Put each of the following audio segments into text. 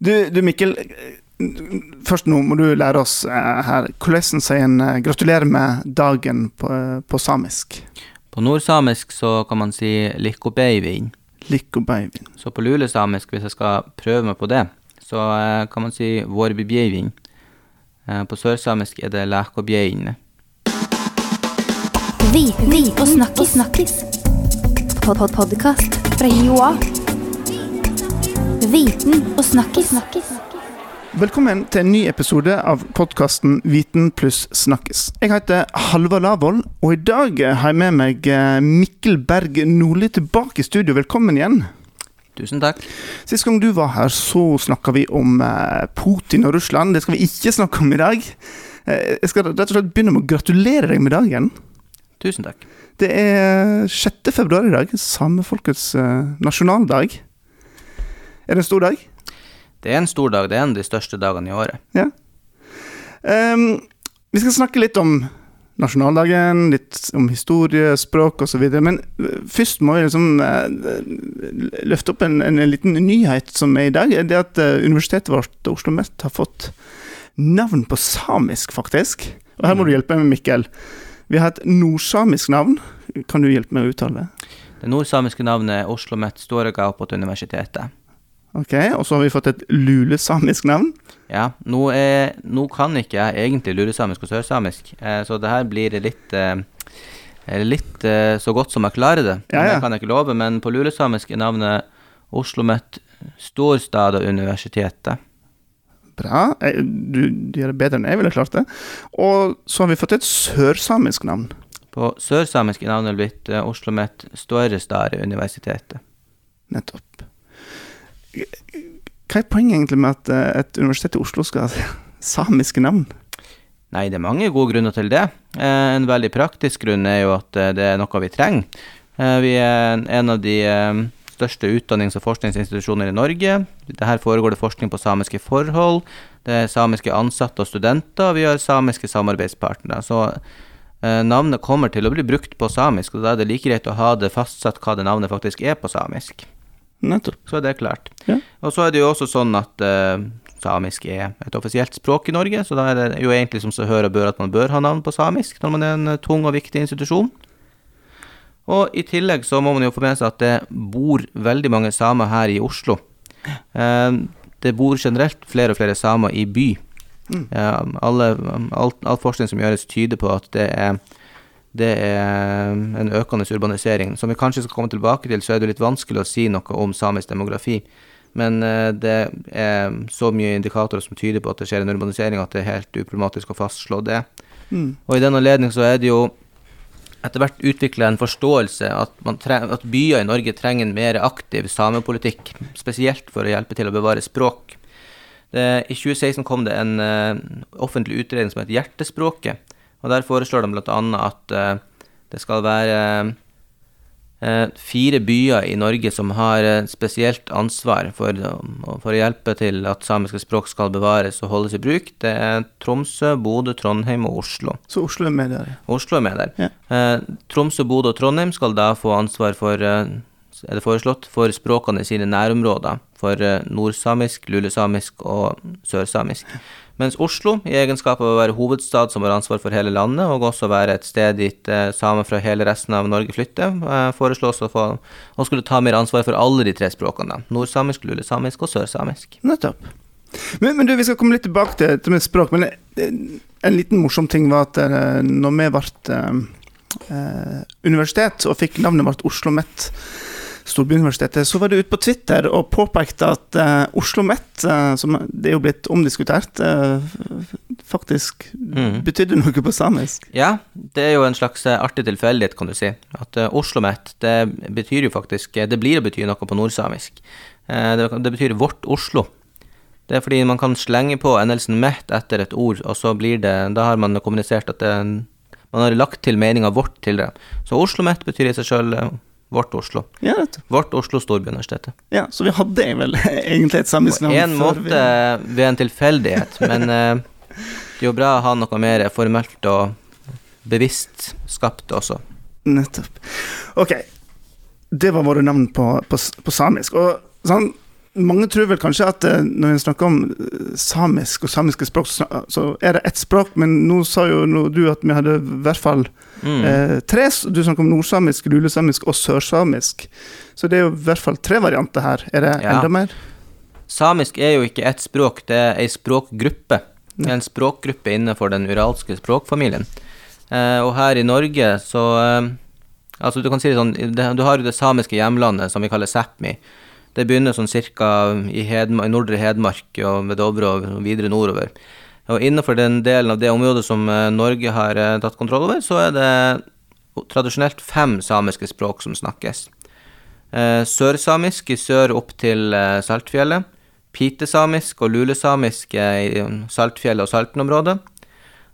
Du, du Mikkel, først nå må du lære oss eh, her hvordan sier en eh, gratulerer med dagen på, eh, på samisk. På nordsamisk så kan man si likkobeivin. Likko beivin. Så på lulesamisk, hvis jeg skal prøve meg på det, så kan man si vorbibjeivin. Eh, på sørsamisk er det lækobjein. vi, og snakkis. snakkis. Pod -pod Podkast fra Joa. Viten og snakkis. snakkis. Velkommen til en ny episode av podkasten Viten pluss snakkes. Jeg heter Halvard Lavoll, og i dag har jeg med meg eh, Mikkel Berg Nordli tilbake i studio. Velkommen igjen. Tusen takk. Sist gang du var her, så snakka vi om eh, Putin og Russland. Det skal vi ikke snakke om i dag. Eh, Jeg skal rett og slett begynne med å gratulere deg med dagen. Tusen takk. Det er 6. februar i dag, samefolkets nasjonaldag. Er det en stor dag? Det er en stor dag. Det er en av de største dagene i året. Ja. Um, vi skal snakke litt om nasjonaldagen, litt om historie, språk osv. Men eh, først må vi liksom uh, løfte opp en, en liten nyhet som er i dag. Det at uh, universitetet vårt, Oslo Met har fått navn på samisk, faktisk. Og her må du hjelpe meg, Mikkel. Vi har et nordsamisk navn. Kan du hjelpe meg å uttale det? Det nordsamiske navnet er Oslo Met Storegaupot universitetet. Ok, Og så har vi fått et lulesamisk navn. Ja, nå, er, nå kan ikke jeg egentlig lulesamisk og sørsamisk, eh, så det her blir litt eh, Litt eh, så godt som jeg klarer det. Ja, ja. Det kan jeg ikke love, men på lulesamisk er navnet Oslo Storstad Storstad universitetet. Bra. Eh, Du, du gjør det bedre enn jeg ville klart det. Og så har vi fått et sørsamisk navn. På sørsamisk er navnet blitt OsloMet Oslo Met Størrestad universitetet. Nettopp. Hva er poenget egentlig med at eh, et universitet i Oslo skal ha samiske navn? Nei, det er mange gode grunner til det. Eh, en veldig praktisk grunn er jo at eh, det er noe vi trenger. Vi er en- av de største utdannings- og forskningsinstitusjoner i Norge. Her foregår det forskning på samiske forhold. Det er samiske ansatte og studenter, og vi har samiske samarbeidspartnere. Så navnet kommer til å bli brukt på samisk, og da er det like greit å ha det fastsatt hva det navnet faktisk er på samisk. Nettopp. Så er det klart. Ja. Og så er det jo også sånn at uh, samisk er et offisielt språk i Norge, så da er det jo egentlig som så hør og bør at man bør ha navn på samisk når man er en eh, tung og viktig institusjon. Og i tillegg så må man jo få med seg at det bor veldig mange samer her i Oslo. Uh, det bor generelt flere og flere samer i by. Mm. Uh, alle, alt, all forskning som gjøres tyder på at det er det er en økende urbanisering. Som vi kanskje skal komme tilbake til, så er det litt vanskelig å si noe om samisk demografi. Men eh, det er så mye indikatorer som tyder på at det skjer en urbanisering at det er helt uproblematisk å fastslå det. Mm. Og i den anledning så er det jo etter hvert utvikla en forståelse at, at byer i Norge trenger en mer aktiv samepolitikk, spesielt for å hjelpe til å bevare språk. Det, I 2016 kom det en uh, offentlig utredning som heter Hjertespråket, og der foreslår de bl.a. at eh, det skal være eh, fire byer i Norge som har eh, spesielt ansvar for, for å hjelpe til at samiske språk skal bevares og holdes i bruk. Det er Tromsø, Bodø, Trondheim og Oslo. Så Oslo er med der. Oslo er med der. Ja. Eh, Tromsø, Bodø og Trondheim skal da få ansvar for, eh, er det foreslått, for språkene i sine nærområder. For eh, nordsamisk, lulesamisk og sørsamisk. Mens Oslo, i egenskap av å være hovedstad som har ansvar for hele landet, og også være et sted dit eh, samer fra hele resten av Norge flytter, eh, foreslås å, få, å skulle ta mer ansvar for alle de tre språkene. Nordsamisk, lulesamisk og sørsamisk. Nettopp. Men, men du, vi skal komme litt tilbake til dette med språk. Men eh, en liten morsom ting var at når vi ble eh, universitet og fikk navnet vårt Oslo OsloMet, Storbyuniversitetet, så var du ute på Twitter og påpekte at uh, Oslo OsloMet, uh, som det er jo blitt omdiskutert, uh, faktisk mm. betydde noe på samisk. Ja, det er jo en slags eh, artig tilfeldighet, kan du si. At uh, OsloMet, det betyr jo faktisk eh, Det blir å bety noe på nordsamisk. Eh, det, det betyr vårt Oslo. Det er fordi man kan slenge på endelsen met etter et ord, og så blir det Da har man kommunisert at det, man har lagt til meninga vårt til det. Så Oslo OsloMet betyr i seg sjøl vårt Oslo. Ja. Vårt Oslo Storbyuniversitetet. ja, så vi hadde vel egentlig et samisk På navn en måte ved en tilfeldighet, men eh, det er jo bra å ha noe mer formelt og bevisst skapt også. Nettopp. Ok, det var våre navn på, på, på samisk. Og sånn, mange tror vel kanskje at eh, når en snakker om eh, samisk og samiske språk, så er det ett språk, men nå sa jo du at vi hadde i hvert fall Mm. eh, tre. Du snakker om nordsamisk, lulesamisk og sørsamisk. Så det er jo i hvert fall tre varianter her. Er det Ja. enda mer? Samisk er jo ikke ett språk, det er ei språkgruppe. Det er en språkgruppe innenfor den uralske språkfamilien. Eh, og her i Norge så eh, Altså, du kan si det sånn det, Du har jo det samiske hjemlandet, som vi kaller Sápmi. Det begynner sånn cirka i, i nordre Hedmark og ved Dovre og videre nordover. Og innenfor den delen av det området som eh, Norge har eh, tatt kontroll over, så er det tradisjonelt fem samiske språk som snakkes. Eh, sørsamisk i sør opp til Saltfjellet. Pitesamisk og lulesamisk i um, Saltfjellet og Salten-området.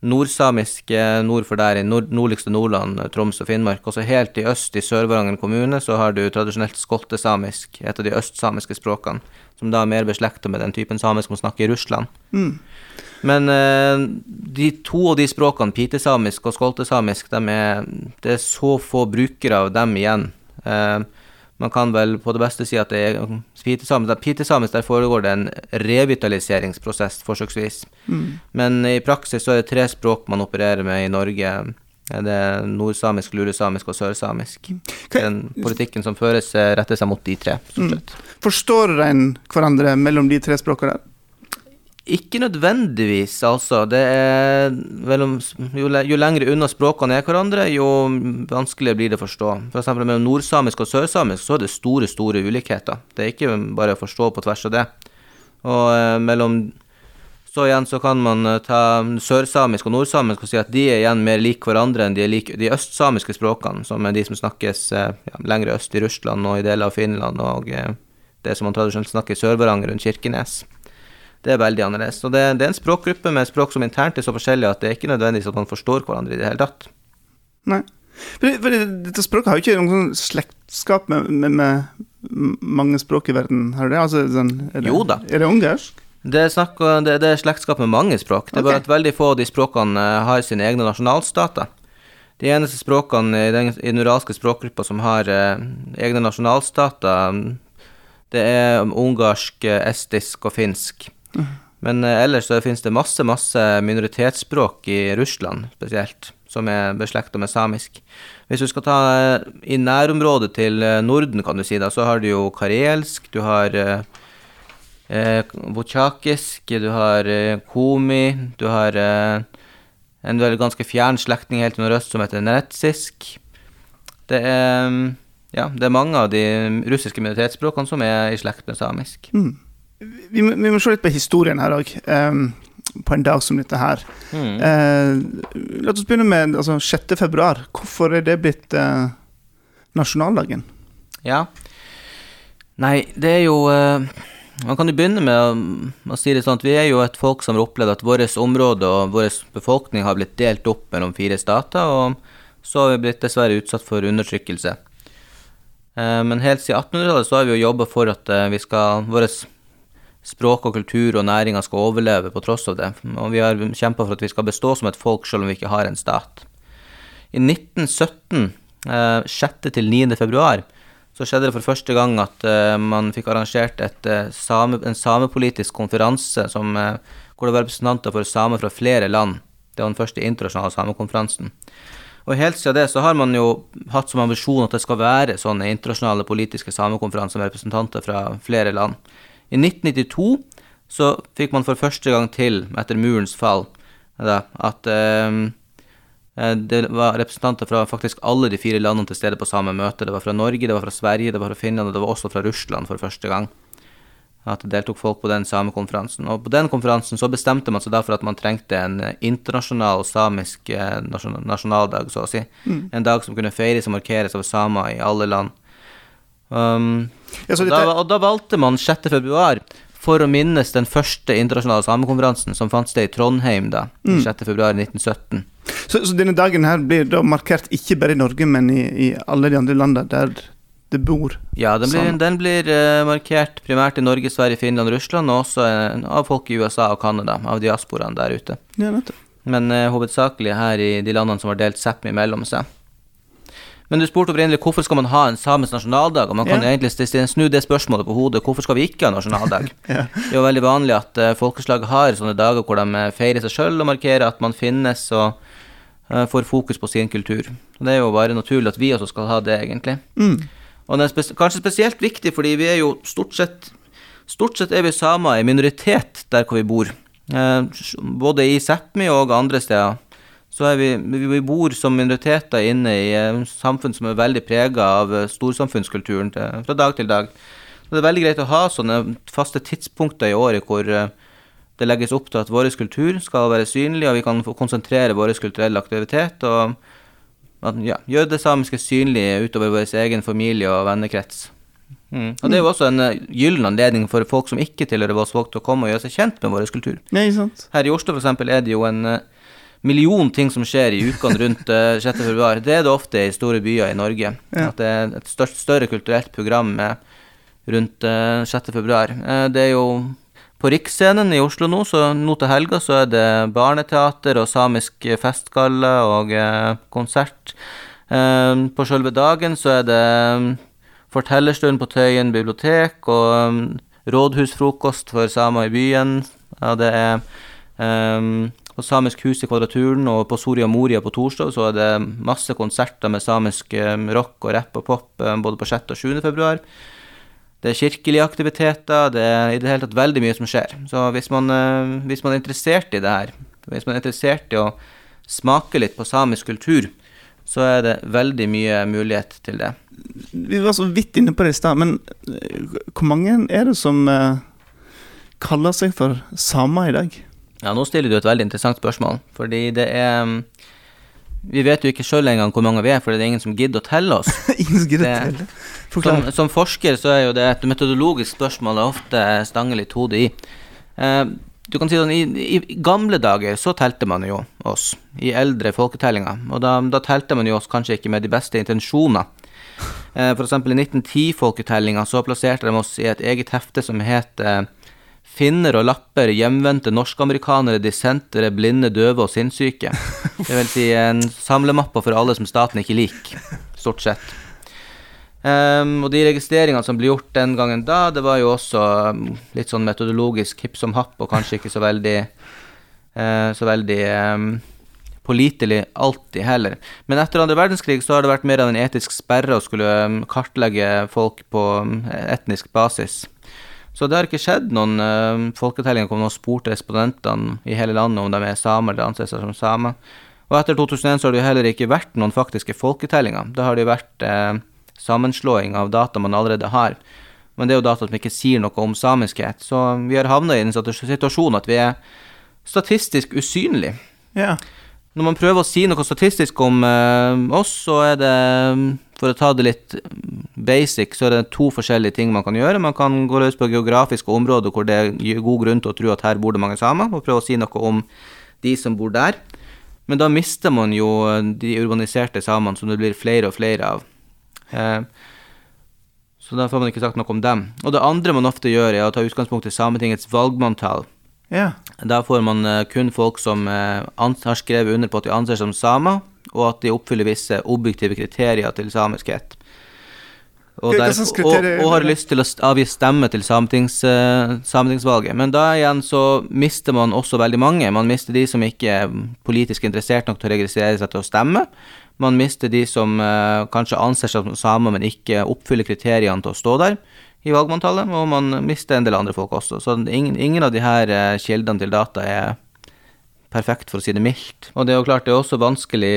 Nordsamisk eh, nord for der i nord nordligste Nordland, Troms og Finnmark. Og så helt i øst i Sør-Varanger kommune så har du tradisjonelt skoltesamisk, et av de østsamiske språkene, som da er mer beslekta med den typen samisk man snakker i Russland. Mm. Men eh, de to av de språkene, pitesamisk og skoltesamisk, de er, det er så få brukere av dem igjen. Eh, man kan vel på det beste si at det er pitesamisk, pitesamisk, der foregår det en revitaliseringsprosess, forsøksvis. Mm. Men i praksis så er det tre språk man opererer med i Norge. Det er nordsamisk, lulesamisk og sørsamisk. Den politikken som føres, eh, retter seg mot de tre, Mm. Forstår en hverandre mellom de tre språkene der? Ikke nødvendigvis, altså. Det er mellom, jo, jo lengre unna språkene er hverandre, jo vanskeligere blir det å forstå. For eksempel mellom nordsamisk og sørsamisk så er det store, store ulikheter. Det er ikke bare å forstå på tvers av det. Og eh, mellom Så igjen så kan man eh, ta sørsamisk og nordsamisk og si at de er igjen mer lik hverandre enn de, er lik, de østsamiske språkene, som er de som snakkes eh, ja, lenger øst i Russland og i deler av Finland, og eh, det som man tradisjonelt snakker i Sør-Varanger rundt Kirkenes. Det er veldig annerledes. Og det, det er en språkgruppe med språk som internt er så forskjellige at det er ikke nødvendigvis at man forstår hverandre i det hele tatt. Nei. For, for dette språket har jo ikke noen sånn slektskap med, med, med mange språk i verden, har det? Altså, sånn, er det Jo da. Er det ungarsk? Det er, snakk, det, det er slektskap med mange språk. Det er bare at veldig få av de språkene eh, har sine egne nasjonalstater. De eneste språkene i den, i den uralske språkgruppa som har eh, egne nasjonalstater, mm, det er ungarsk, eh, estisk og finsk. Men eh, ellers så finnes det masse, masse minoritetsspråk i Russland spesielt, som er beslekta med samisk. Hvis du skal ta eh, i nærområdet til eh, Norden, kan du si, da, så har du jo karelsk, du har eh, du har eh, komi, du har eh, en ganske fjern slektning helt i nordøst som heter neretsisk. Det er, mm, ja, det er mange av de russiske minoritetsspråkene som er i slekt med samisk. Mm. Vi, må- vi må se litt på historien her òg, på en dag som dette her. Mm. Uh, la oss begynne med altså, 6. februar. Hvorfor er det blitt uh, nasjonaldagen? Ja. Nei, det er jo uh, Man kan jo begynne med å, å si det sånn at vi er jo et folk som har opplevd at vårt område og vår befolkning har blitt delt opp mellom fire stater, og så har vi blitt dessverre utsatt for undertrykkelse. Men helt siden 1800-tallet så har vi jo jobba for at vi skal vårt språk og kultur og næringer skal overleve på tross av det. Og vi har kjempa for at vi skal bestå som et folk selv om vi ikke har en stat. I 1917, eh, 6. til 9. februar, så skjedde det for første gang at eh, man fikk arrangert et, eh, same, en samepolitisk konferanse som, eh, hvor det var representanter for samer fra flere land. Det var den første internasjonale samekonferansen. Og helt siden det så har man jo hatt som ambisjon at det skal være sånne internasjonale politiske samekonferanser med representanter fra flere land. I 1992 så fikk man for første gang til, etter murens fall, da, at eh, eh, det var representanter fra faktisk alle de fire landene til stede på samme møte. Det var fra Norge, det var fra Sverige, det var fra Finland og det var også fra Russland for første gang. At det deltok folk på den samekonferansen. Og på den konferansen så bestemte man seg da for at man trengte en internasjonal samisk eh, nasjonaldag, så å si. En dag som kunne feires og markeres av samer i alle land. Um, og, da, og da valgte man 6. februar for å minnes den første internasjonale samekonferansen som fant sted i Trondheim da, Mm. 6. februar 1917. så, så denne dagen her blir da markert ikke bare i Norge, men i, i alle de andre landene der det bor Ja, den blir, den blir uh, markert primært i Norge, Sverige, Finland, Russland, og også uh, av folk i USA og Canada, av diasporaen der ute. Ja. Men uh, hovedsakelig her i de landene som har delt Sápmi mellom seg. Men du spurte opprinnelig hvorfor skal man ha en samisk nasjonaldag, og man kan Ja. egentlig snu det spørsmålet på hodet. Hvorfor skal vi ikke ha nasjonaldag? Ja. Det er jo veldig vanlig at uh, folkeslag har sånne dager hvor de eh, feirer seg sjøl og markerer at man finnes og uh, får fokus på sin kultur. Og Det er jo bare naturlig at vi også skal ha det, egentlig. Mm. Og det er spes kanskje spesielt viktig, fordi vi er jo stort sett Stort sett er vi samer i minoritet der hvor vi bor. Uh, både i Sápmi og andre steder. Så vi, vi bor som minoriteter inne i eh, samfunn som er veldig prega av eh, storsamfunnskulturen til, fra dag til dag. Så det er veldig greit å ha sånne faste tidspunkter i året hvor eh, det legges opp til at vår kultur skal være synlig, og vi kan få konsentrere vår kulturelle aktivitet og at, ja, gjøre det samiske synlig utover vår egen familie og vennekrets. Mm. Og det er jo også en gyllen anledning for folk som ikke tilhører folk, til å komme og gjøre seg kjent med vår kultur. Ja, sant? Her i Oslo for eksempel er det jo en million ting som skjer i ukene rundt eh, 6. februar. Det er det ofte i store byer i Norge. Ja. At det er et størst, større kulturelt program eh, rundt eh, 6. februar. Eh, det er jo på Riksscenen i Oslo nå, så nå til helga så er det barneteater og samisk festgalle og eh, konsert. Eh, på sjølve dagen så er det eh, fortellerstund på Tøyen bibliotek og um, rådhusfrokost for samer i byen. Ja, det er um, på Samisk hus i Kvadraturen og på Soria Moria på torsdag så er det masse konserter med samisk um, rock og rapp og pop um, både på 6. og 7. februar. Det er kirkelige aktiviteter, det er i det hele tatt veldig mye som skjer. Så hvis man, uh, hvis man er interessert i det her, hvis man er interessert i å smake litt på samisk kultur, så er det veldig mye mulighet til det. Vi var så vidt inne på det i stad, men eh, hvor mange er det som eh, kaller seg for samer i dag? Ja, nå stiller du et veldig interessant spørsmål, fordi det er mm, Vi vet jo ikke sjøl engang hvor mange vi er, for det er ingen som gidder å telle oss. Ingen som gidder å telle. Som, Forklar. som forsker så er jo det et metodologisk spørsmål det ofte stanger litt hodet i. Eh, du kan si sånn, i, I gamle dager så telte man jo oss, i eldre folketellinger. Og da, da telte man jo oss kanskje ikke med de beste intensjoner. Eh, for eksempel i 1910-folketellinga så plasserte de oss i et eget hefte som het eh, Finner og lapper, hjemvendte norskamerikanere, dissentere, blinde, døve og sinnssyke. Det vil si en samlemappe for alle som staten ikke liker, stort sett. Um, og de registreringene som ble gjort den gangen da, det var jo også um, litt sånn metodologisk hipp som happ, og kanskje ikke så veldig uh, så veldig um, pålitelig alltid heller. Men etter andre verdenskrig så har det vært mer av en etisk sperre å skulle kartlegge folk på etnisk basis. Så det har ikke skjedd noen uh, folketellinger hvor man har spurt respondentene i hele landet om de er samer eller anser seg som samer. Og etter 2001 så har det jo heller ikke vært noen faktiske folketellinger. Da har det jo vært uh, sammenslåing av data man allerede har. Men det er jo data som ikke sier noe om samiskhet. Så vi har havna i en situ- situasjon at vi er statistisk usynlige. Yeah. Når man prøver å si noe statistisk om uh, oss, så er det, for å ta det litt basic, så er det to forskjellige ting man kan gjøre. Man kan gå løs på geografiske områder hvor det gir god grunn til å tro at her bor det mange samer, og prøve å si noe om de som bor der. Men da mister man jo de urbaniserte samene, som det blir flere og flere av. Eh, så da får man ikke sagt noe om dem. Og det andre man ofte gjør, er å ta utgangspunkt i Sametingets valgmanntall. ja. Da får man eh, kun folk som eh, har skrevet under på at de anser seg som samer, og at de oppfyller visse objektive kriterier til samiskhet. Og, der, og, og har lyst til å avgi stemme til sametings, uh, sametingsvalget. Men da igjen så mister man også veldig mange. Man mister de som ikke er politisk interessert nok til å registrere seg til å stemme. Man mister de som uh, kanskje anser seg som samer, men ikke oppfyller kriteriene til å stå der i valgmanntallet. Og man mister en del andre folk også. Så ingen, ingen av de her uh, kildene til data er perfekt, for å si det mildt. Og det er jo klart, det er også vanskelig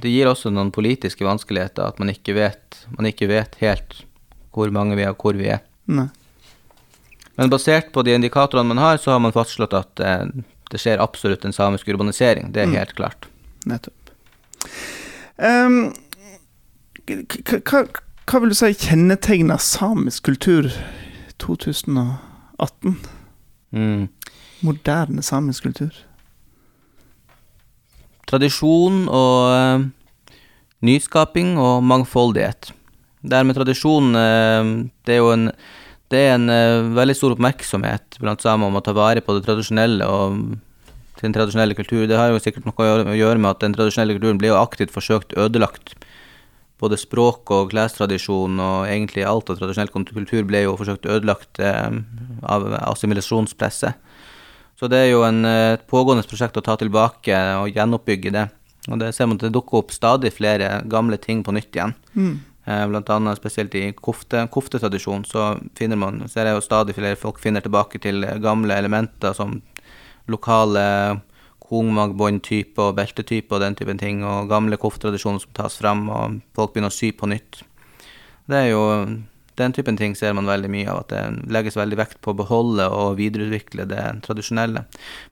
Det gir også noen politiske vanskeligheter at man ikke vet, man ikke vet helt hvor mange vi er, og hvor vi er. Nei. Men basert på de indikatorene man har, så har man fastslått at eh, det skjer absolutt en samisk urbanisering. Det er Mm. helt klart. Nettopp. Hva, hva vil du si kjennetegner samisk kultur 2018? Mm. Moderne samisk kultur? Tradisjon og eh, nyskaping og mangfoldighet. Det her med tradisjon, eh, det er jo en, er en eh, veldig stor oppmerksomhet blant samer om å ta vare på det tradisjonelle og sin tradisjonelle kultur. Det har jo sikkert noe å gjøre- med at den tradisjonelle kulturen blir jo aktivt forsøkt ødelagt både språk og klestradisjon og egentlig alt av tradisjonell kultur ble jo forsøkt ødelagt av assimilasjonspresset. Så det er jo en, eh, et pågående prosjekt å ta tilbake og gjenoppbygge det. Og det ser man at det dukker opp stadig flere gamle ting på nytt igjen. Mm. Eh, blant annet spesielt i kofte, koftetradisjon så finner man, ser jeg jo stadig flere folk finner tilbake til gamle elementer som lokale kongmagbåndtyper og beltetyper og den typen ting, og gamle koftetradisjoner som tas fram, og folk begynner å sy på nytt. Det er jo den typen ting ser man veldig mye av, at det legges veldig vekt på å beholde og videreutvikle det tradisjonelle.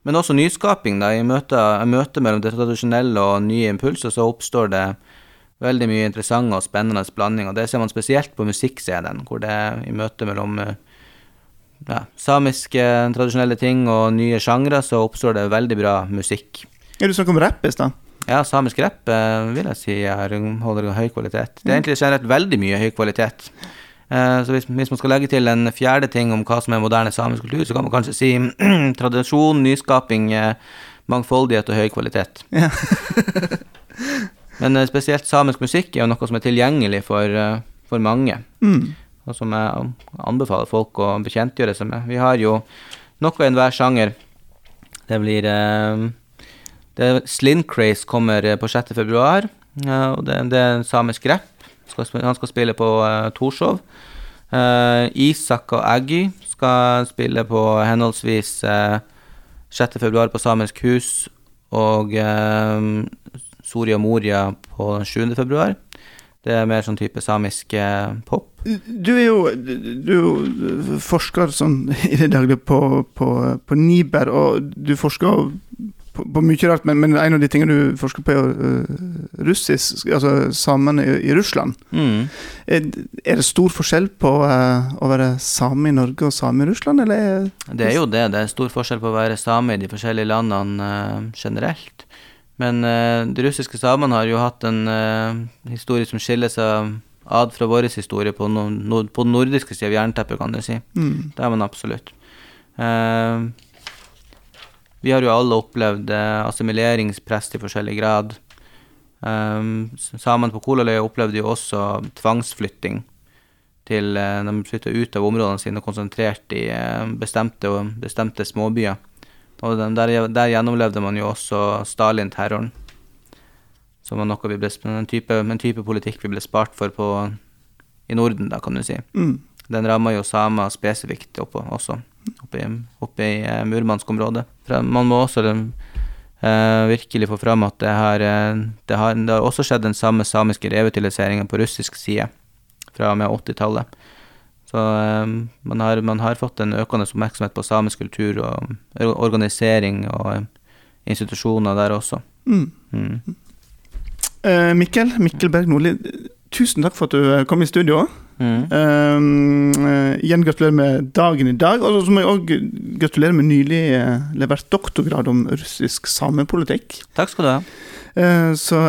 Men også nyskaping. da, I møte, møte mellom det tradisjonelle og nye impulser så oppstår det veldig mye interessante og spennende blandinger. Det ser man spesielt på musikkscenen, hvor det i møte mellom ja, samiske tradisjonelle ting og nye sjangre, så oppstår det veldig bra musikk. Ja, Du snakket om rapp i stad. Ja, samisk rapp eh, vil jeg si er, holder høy kvalitet. Det er egentlig generelt veldig mye høy kvalitet. Eh, så hvis, hvis, man skal legge til en fjerde ting om hva som er moderne samisk kultur, så kan man kanskje si tradisjon, nyskaping, eh, mangfoldighet og høy kvalitet. Ja. Men eh, spesielt samisk musikk er jo noe som er tilgjengelig for, for mange. Mm og som jeg anbefaler folk å bekjentgjøre seg med. Vi har jo noe i enhver sjanger. Det blir det Slin Craze kommer på 6. februar, og det, det er samisk rapp. Han skal spille på uh, Torshov. Uh, Isak og Aggy skal spille på henholdsvis uh, 6. februar på Samisk hus og uh, Soria Moria på 7. februar. Det er mer sånn type samisk eh, pop. Du er jo, du er forsker sånn i det daglige på, på, på Niber, og du forsker på, på mye rart, men, men, en av de tingene du forsker på, er uh, russisk, altså samene i, i Russland. Mm. Er, er, det stor forskjell på uh, å være same i Norge og same i Russland, eller? Er det er jo det. Det er stor forskjell på å være same i de forskjellige landene uh, generelt. Men de russiske samene har jo hatt en historie som skiller seg ad fra vår historie på, no, no, på den nordiske sida av jernteppet, kan du si. Mm. Det er man absolutt. Uh, vi har jo alle opplevd assimileringspress i forskjellig grad. Um, samene på Kolaløya opplevde jo også tvangsflytting. Til, de flytta ut av områdene sine og konsentrert i bestemte, bestemte småbyer. Og der, der, gjennomlevde man jo også Stalin-terroren. Som var noe vi ble, en, type, en type politikk vi ble spart for på, i Norden, da, kan du si. Mm. Den ramma jo samer spesifikt oppå også, oppe i, oppe i uh, Murmansk-området. Man må også uh, virkelig få fram at det har, uh, det har, det har også skjedd den samme samiske revitaliseringen på russisk side fra og med 80-tallet. Så um, man, har, man, har, fått en økende oppmerksomhet på samisk kultur og organisering og institusjoner der også. Mm. Mm. Mikkel, Mikkel Berg Nordli, tusen takk for at du kom i studio. Mm. Uh, igjen gratulerer med dagen i dag. Og så må jeg òg gratulere med nylig uh, levert doktorgrad om russisk samepolitikk. Takk skal du ha. Uh, så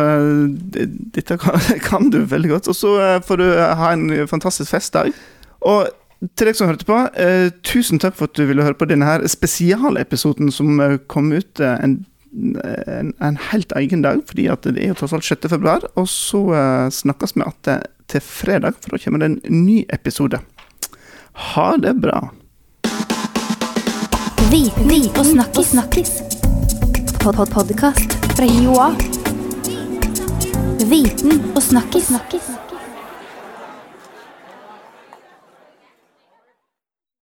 dette kan, kan, du veldig godt. Og så får du ha en fantastisk festdag. Og til deg som hørte på, eh, tusen takk for at du ville høre på denne her spesialepisoden som eh, kom ut eh, en, en, en, helt egen dag, fordi at det er jo tross alt 6. februar. Og så eh, snakkes vi igjen til fredag, for da kommer det en ny episode. Ha det bra. Viten, og snakkis. snakkis. Pod -pod Podkast fra Joa. Viten og snakkis. snakkis.